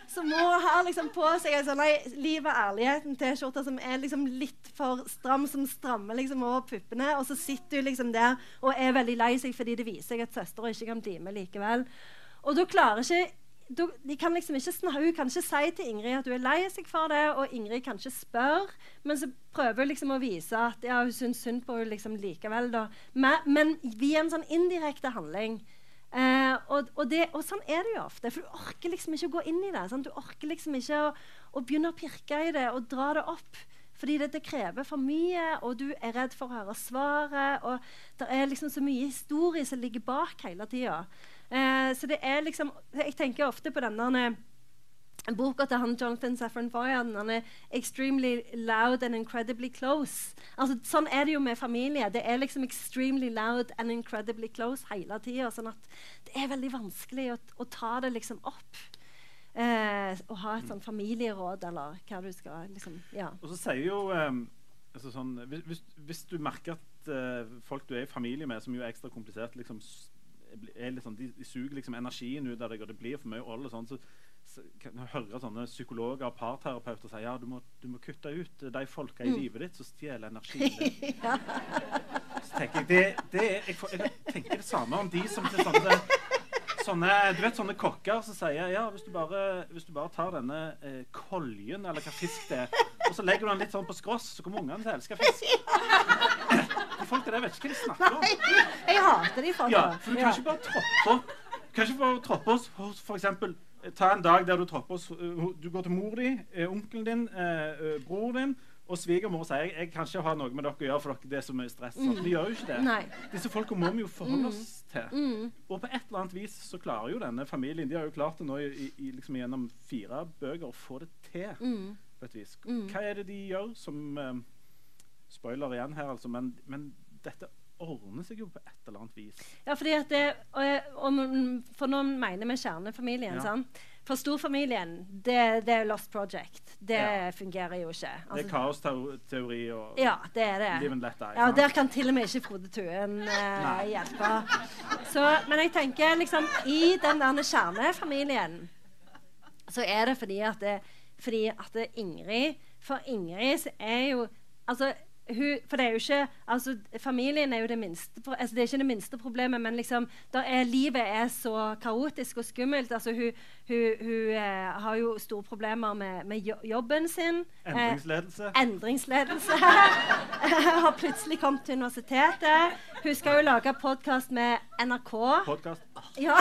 Så må ha liksom på seg en sånn Liv og ærligheten-T-skjorte som er liksom litt for stram, som strammer liksom over puppene. Og så sitter hun liksom der og er veldig lei seg fordi det viser seg at søstera ikke kan bli med likevel. Og da klarer ikke de kan liksom ikke Hun kan ikke si til Ingrid at hun er lei seg for det, og Ingrid kan ikke spørre, men så prøver hun liksom å vise at ja, hun syns synd på henne liksom likevel. Da. Men, men via en sånn indirekte handling. Eh, og, og, det, og sånn er det jo ofte. For du orker liksom ikke å gå inn i det. Sant? Du orker liksom ikke å, å begynne å pirke i det og dra det opp. Fordi det, det krever for mye, og du er redd for å høre svaret. Og det er liksom så mye historie som ligger bak hele tida. Eh, så det er liksom Jeg tenker ofte på denne boka til han Jonathan Safran Foyan han er 'extremely loud and incredibly close'. Altså, sånn er det jo med familie. Det er liksom 'extremely loud and incredibly close' hele tida. Sånn det er veldig vanskelig å, å ta det liksom opp. Eh, å ha et sånn familieråd, eller hva du skal liksom Ja. Og så sier jo um, altså sånn, hvis, hvis, du merker at uh, folk du er i familie med, som jo er ekstra komplisert, liksom, er litt sånn, de, de suger liksom energien ut av deg, og det blir for mye old, og sånn, så, så kan høre sånne psykologer og parterapeuter si ja, du må, du må kutte ut de folka i livet ditt som stjeler energien din. Så tenker jeg, det, det jeg, får, jeg tenker det samme om de som til sånne sånne, du vet sånne kokker som sier ja, hvis du bare, hvis du bare tar denne eh, koljen, eller hva fisk det er, og så legger du den litt sånn på skross, så kommer ungene til å elske fisk. De folka der vet ikke hva de snakker om. Jeg hater de folka. Ja, for du kan ikke bare troppe opp kan ikke bare troppe oss hos eh, Ta en dag der du tropper eh, Du går til mor di, eh, onkelen din, eh, eh, bror din og svigermor sier jeg, jeg kan ikke ha noe med dere å gjøre, for dere, det er så mye stress. Mm. De gjør jo ikke det. Nei. Disse folka må vi jo forholde oss til. Og på et eller annet vis så klarer jo denne familien De har jo klart det nå i, i, liksom gjennom fire bøker å få det til. på et vis. Hva er det de gjør som eh, Spoiler igjen her, altså, men, men dette ordner seg jo på et eller annet vis. Ja, fordi at det, og, og, For nå mener vi kjernefamilien. Ja. sant? For storfamilien, det, det er Lost Project. Det Ja. fungerer jo ikke. det Altså, er kaosteori og ja, det er det. live and let die. Ja. Der kan til og med ikke Frode Tuen eh, hjelpe. Så, men jeg tenker liksom I den der kjernefamilien så er det fordi at, det, fordi at det Ingrid For Ingrid så er jo Altså hun, for det er jo ikke altså, Familien er jo det minste altså, Det er ikke det minste problemet, men liksom, er, livet er så kaotisk og skummelt. Altså, hun hun, hun eh, har jo store problemer med, med jobben sin. Eh, Endringsledelse. endringsledelse. har plutselig kommet til universitetet. Hun skal jo lage podkast med NRK. Podkast. Ja.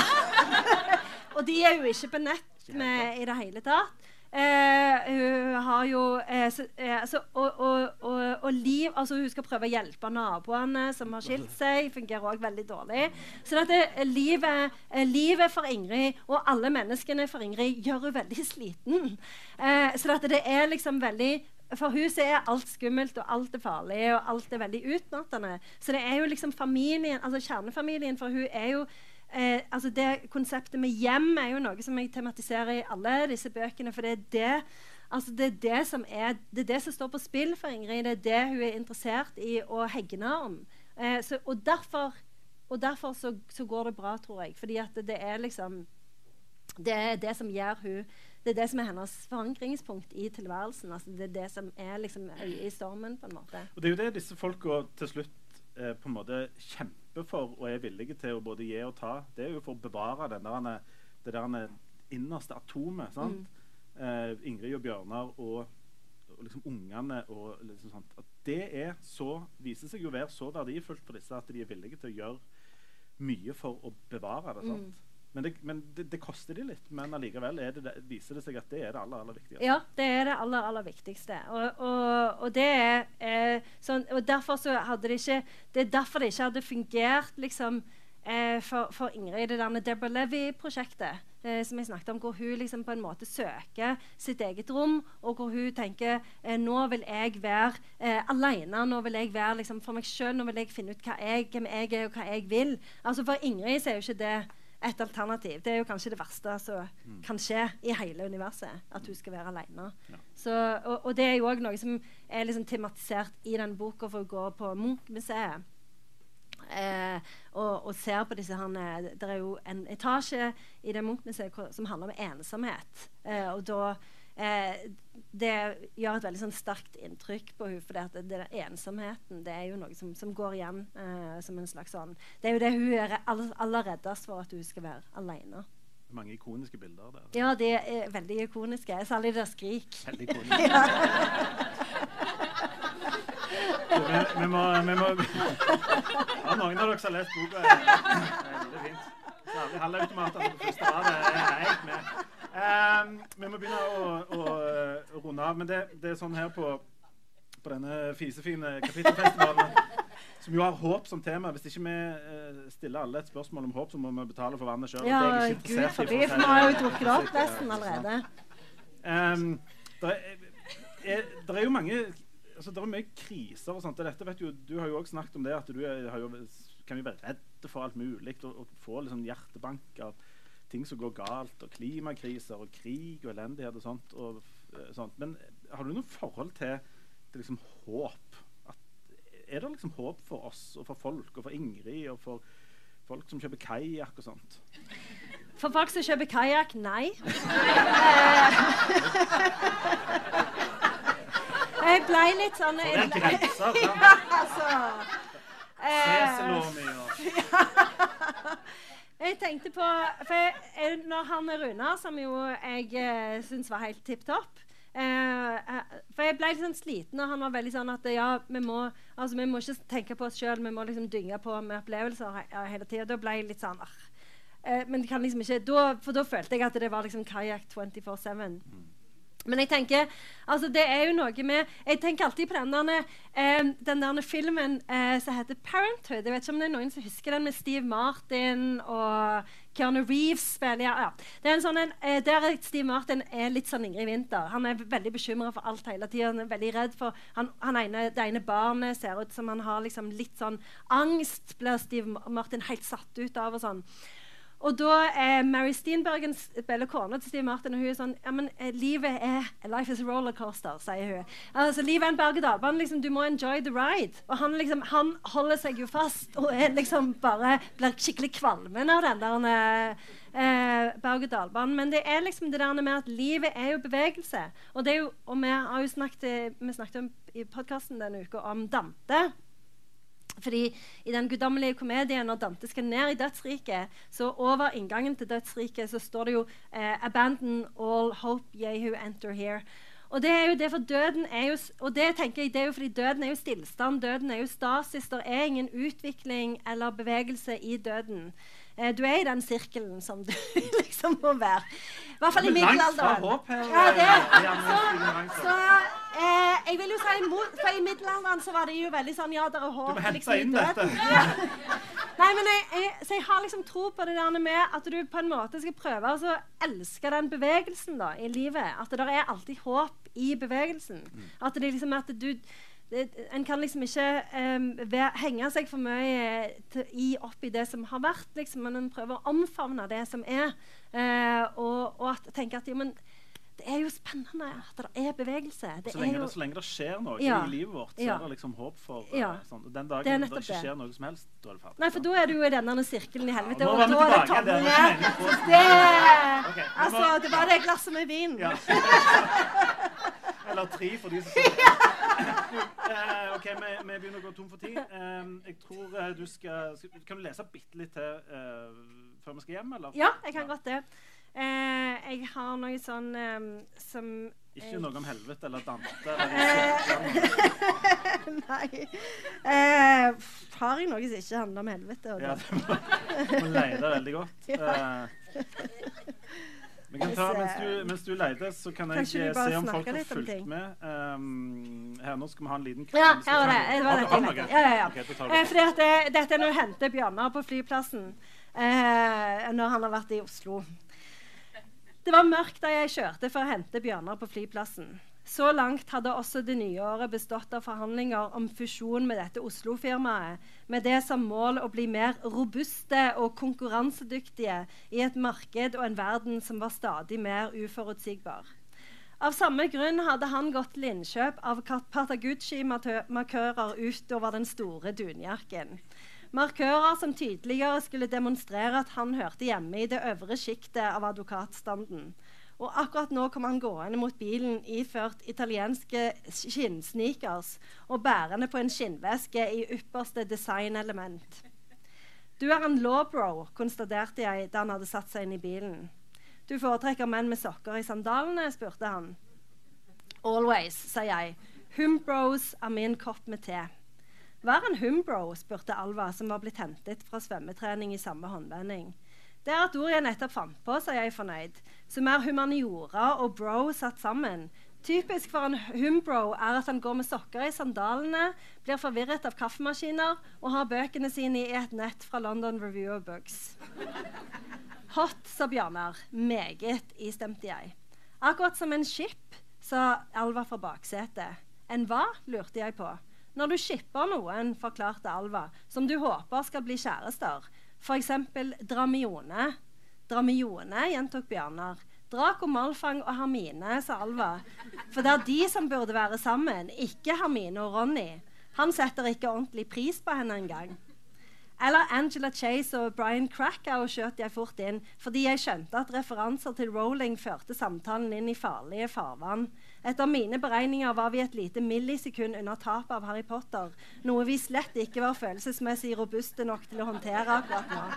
Og de er jo ikke på nett med i det hele tatt. Eh, hun har jo eh, så, eh, så, og, og, og, og liv Altså hun skal prøve å hjelpe naboene som har skilt seg. Fungerer òg veldig dårlig. Så dette, eh, livet, eh, livet for Ingrid og alle menneskene for Ingrid gjør hun veldig sliten. Eh, så dette, det er liksom veldig for hun er alt skummelt, og alt er farlig, og alt er veldig utmattende. Så det er jo liksom familien, altså kjernefamilien for hun er jo eh, altså det Konseptet med hjem er jo noe som jeg tematiserer i alle disse bøkene. For det er det, altså det, er det, som, er, det er det som står på spill for Ingrid. Det er det hun er interessert i å hegne om. Eh, så, og derfor, og derfor så, så går det bra, tror jeg. Fordi at det er liksom det er det som gjør hun det er det som er hennes forankringspunkt i tilværelsen. Altså det er det som er liksom i stormen. på en måte. Og det er jo det disse folka til slutt eh, på en måte kjemper for og er villige til å både gi og ta. Det er jo for å bevare den der, det der innerste atomet. sant? Eh, Ingrid og Bjørnar og, og liksom ungene og liksom sånt. At det er så, viser seg jo å være så verdifullt for disse at de er villige til å gjøre mye for å bevare det. sant? Men, det, men det, det koster de litt. Men allikevel det, viser det seg at det er det aller, aller viktigste. Ja, det er det aller, aller viktigste. Og, og, og det er eh, sånn, og derfor så hadde det ikke Det er derfor det ikke hadde fungert liksom, eh, for, for Ingrid, det der Deborah Levy-prosjektet. Eh, som jeg snakket om, Hvor hun liksom på en måte søker sitt eget rom, og hvor hun tenker eh, nå vil jeg være eh, alene. Nå vil jeg være liksom, for meg sjøl. Nå vil jeg finne ut hva jeg, hvem jeg er, og hva jeg vil. Altså For Ingrid så er jo ikke det et alternativ. Det er jo kanskje det verste som kan skje i hele universet. At hun skal være alene. Ja. Og, og det er jo òg noe som er liksom tematisert i den boka for å gå på Munch-museet. Eh, og, og ser på disse her, Det er jo en etasje i det Munch-museet som handler om ensomhet. Eh, og da eh, Det gjør et veldig sånn sterkt inntrykk på henne. For det, at det, det ensomheten det er jo noe som, som går igjen eh, som en slags sånn Det er jo det hun er aller, aller reddest for, at hun skal være alene. Mange ikoniske bilder der. Ja, de er veldig ikoniske. Særlig det skrik. Veldig ikoniske. vi, vi må, vi må Ja, noen av dere som har lest boka. er- er Veldig fint. Særlig halvautomater på første rad er helt med. Ehm, vi må begynne å, å, å runde av. Men det, det er sånn her på, på denne fisefine kapittelfestivalen som jo har håp som tema. Hvis ikke vi eh, stiller alle et spørsmål om håp, så må vi betale for vannet sjøl. Ja, gud forbi, for vi har jo drukket det opp nesten allerede. Um, det, er, er, er jo mange altså, Det er mye kriser og sånt. Dette vet jo, Du har jo også snakket om det at du har jo, kan jo være redd for alt mulig og, og få liksom hjertebank av ting som går galt, og klimakriser og krig og elendighet og sånt. Og, eh, sånt. Men har du noe forhold til, til liksom håp? At, er det liksom håp for oss og for folk og for Ingrid og for folk som kjøper kajakk og sånt? For folk som kjøper kajakk, nei. Eh, jeg ble litt sånn For jeg er ble, grenser. ja, sant? altså. Eh, jeg tenkte på For når han er Runar, som jo jeg eh, syns var helt tipp topp eh, eh, For jeg ble litt sånn sliten, og han var veldig sånn at ja, vi må, altså, vi må ikke tenke på oss sjøl, vi må liksom dynge på med opplevelser he hele tida. Da ble jeg litt sånn. Eh, men kan liksom ikke da, For da følte jeg at det var liksom kajakk 24-7. Men jeg tenker, altså det er jo noe med Jeg tenker alltid på den der, eh, den der filmen eh, som heter 'Parenthood'. Jeg vet ikke om det er noen som husker den med Steve Martin og Keanu Reeves spiller ja. Det er en sånn, en, eh, Der er Steve Martin er litt sånn Ingrid Winther. Han er veldig bekymra for alt hele tida. Han er veldig redd for han, han ene, Det ene barnet ser ut som han har liksom litt sånn angst. Blir Steve Martin helt satt ut av og sånn. Og da er Mary Steenbergen spiller kona til Steve Martin, og hun er sånn ja, men eh, livet er Life is a rollercoaster, sier hun. Altså, Livet er en berg-og-dal-bane. Liksom, du må enjoy the ride. Og han, liksom, han, holder seg jo fast og er liksom bare blir skikkelig kvalmen av den der eh, eh berg-og-dal-banen. Men det er liksom det der med at livet er jo bevegelse. Og, det er jo, og vi har jo snakket, vi snakket om, i podkasten denne uka om Dante. Fordi I den guddommelige komedien, når Dante skal ned i dødsriket, så over inngangen til dødsriket så står det jo eh, 'Abandon all hope, who enter here'. Og det er jo det for døden er jo, og det tenker jeg, det er jo fordi døden er jo stillstand. Døden er jo stasis. Det er ingen utvikling eller bevegelse i døden. Eh, du er i den sirkelen som du liksom må være. I hvert fall i middelalderen. Håp her, ja, det. Så, så eh, jeg vil jo si for I middelalderen så var det jo veldig sånn Ja, der er håp. Du må hente liksom, inn dette. Ja. Nei, men jeg, jeg, så jeg har liksom tro på det der med at du på en måte skal prøve å elske den bevegelsen da, i livet. At det der er alltid håp i bevegelsen. Mm. At det liksom at du en kan liksom ikke um, ved, henge seg for mye til, i opp i det som har vært, liksom, men en prøver å omfavne det som er. Uh, og, og at, tenke at ja, men, det er jo spennende at det er bevegelse. Det så, lenge jo, det, så, lenge det, skjer noe ja, i livet vårt, så ja, er det liksom håp for uh, ja, sånn. Den dagen det, det ikke skjer noe som helst, da er det ferdig. Nei, for da er du jo i denne sirkelen i helvete. Og da er det tommelen det, okay, Altså, det var det glasset med vin. Eller tre for de som uh, OK, vi, vi, begynner å gå tom for tid. Um, jeg tror uh, du skal, skal, Kan du lese bitte litt til uh, før vi skal hjem, eller? Ja, jeg kan godt det. jeg har noe sånn som ikke noe om helvete eller Dante? Nei. har jeg noe som ikke handler om helvete? Ja, du må, må leie det veldig godt. Ja. Vi kan ta, mens du, mens du leter, så kan jeg se om folk har fulgt med. Um, her nå skal vi ha en liten Ja, her var det. det, var det, det ja, ja, ja. Okay, eh, fordi at det, dette er når du henter Bjørnar på flyplassen eh, når han har vært i Oslo. Det var mørkt da jeg kjørte for å hente Bjørnar på flyplassen. Så langt hadde også det nye året bestått av forhandlinger om fusjon med dette Oslo-firmaet, med det som mål å bli mer robuste og konkurransedyktige i et marked og en verden som var stadig mer uforutsigbar. Av samme grunn hadde han gått til innkjøp av Patagucci-markører utover den store dunjakken. Markører som tydeligere skulle demonstrere at han hørte hjemme i det øvre sjiktet av advokatstanden. Og akkurat nå kom han gående mot bilen iført italienske skinnsneakers og bærende på en skinnveske i ypperste designelement. Du er en lawbro, konstaterte jeg da han hadde satt seg inn i bilen. Du foretrekker menn med sokker i sandalene? spurte han. Always, sa jeg. Humbros er min kopp med te. Hva er en humbro? spurte Alva, som var blitt hentet fra svømmetrening i samme håndvending. Det er et ord jeg nettopp fant på, sa jeg fornøyd som er humaniora og bro satt sammen. Typisk for en humbro er at han går med sokker i sandalene, blir forvirret av kaffemaskiner og har bøkene sine i et nett fra London Review of Books. Hot, sa Bjørnar. Meget, istemte jeg. Akkurat som en skip, sa Alva fra baksetet. En hva? lurte jeg på. Når du skipper noen, forklarte Alva, som du håper skal bli kjærester, f.eks. Dramione, Dramione, gjentok Bjørnar. Draco Malfang og Hermine, sa Alva. For det er de som burde være sammen, ikke Hermine og Ronny. Han setter ikke ordentlig pris på henne engang. Eller Angela Chase og Brian Krakow skjøt jeg fort inn, fordi jeg skjønte at referanser til Rowling førte samtalen inn i farlige farvann. Etter mine beregninger var vi et lite millisekund under tapet av Harry Potter, noe vi slett ikke var følelsesmessig robuste nok til å håndtere akkurat nå.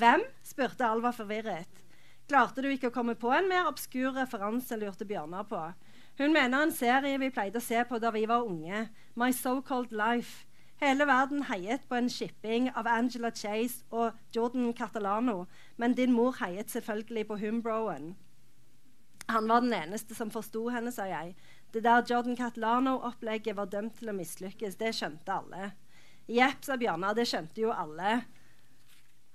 Hvem? spurte Alva forvirret. Klarte du ikke å komme på en mer obskur referanse, lurte Bjørnar på. Hun mener en serie vi pleide å se på da vi var unge, My So-Called Life. Hele verden heiet på en shipping av Angela Chase og Jordan Catalano, men din mor heiet selvfølgelig på Humbroen. Han var den eneste som forsto henne, sa jeg. Det der Jordan Catalano-opplegget var dømt til å mislykkes. Det skjønte alle. Jepp, sa Bjørnar, det skjønte jo alle.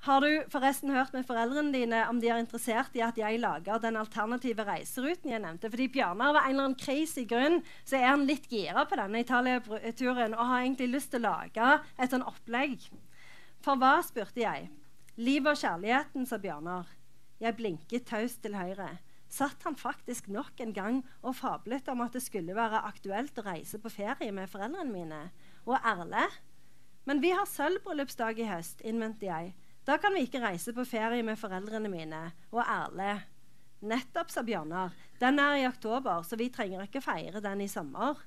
Har du forresten hørt med foreldrene dine om de er interessert i at jeg lager den alternative reiseruten jeg nevnte? Fordi Bjørnar av en eller annen crazy grunn så er han litt gira på denne Italia-turen og har egentlig lyst til å lage et sånn opplegg. For hva, spurte jeg. Livet og kjærligheten, sa Bjørnar. Jeg blinket taust til høyre. Satt han faktisk nok en gang og fablet om at det skulle være aktuelt å reise på ferie med foreldrene mine? Og Erle? Men vi har sølvbryllupsdag i høst, innvendte jeg. Da kan vi ikke reise på ferie med foreldrene mine og Erle. Nettopp, sa Bjørnar. Den er i oktober, så vi trenger ikke feire den i sommer.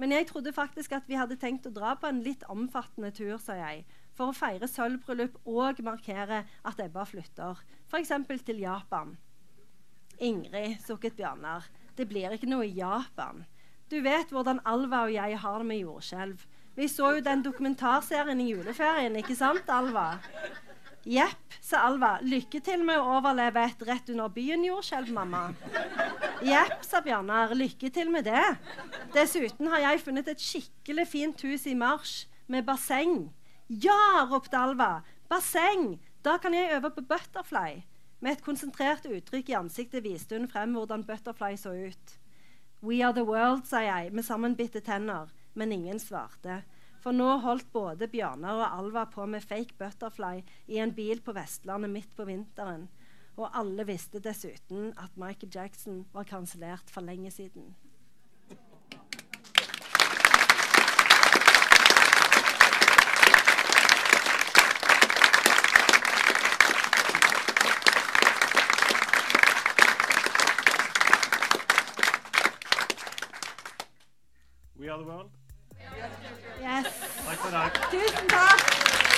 Men jeg trodde faktisk at vi hadde tenkt å dra på en litt omfattende tur, sa jeg, for å feire sølvbryllup og markere at Ebba flytter, f.eks. til Japan. Ingrid, sukket Bjørnar, det blir ikke noe i Japan. Du vet hvordan Alva og jeg har det med jordskjelv. Vi så jo den dokumentarserien i juleferien, ikke sant, Alva? Jepp, sa Alva. Lykke til med å overleve et rett under byen-jordskjelv, mamma. Jepp, sa Bjørnar. Lykke til med det. Dessuten har jeg funnet et skikkelig fint hus i marsj med basseng. Ja, ropte Alva. Basseng! Da kan jeg øve på butterfly. Med et konsentrert uttrykk i ansiktet viste hun frem hvordan butterfly så ut. We are the world, sa jeg med sammenbitte tenner, men ingen svarte. For nå holdt både Bjørnar og Alva på med fake butterfly i en bil på Vestlandet midt på vinteren. Og alle visste dessuten at Michael Jackson var kansellert for lenge siden. We are the world. Yes. Takk for i dag. Tusen takk.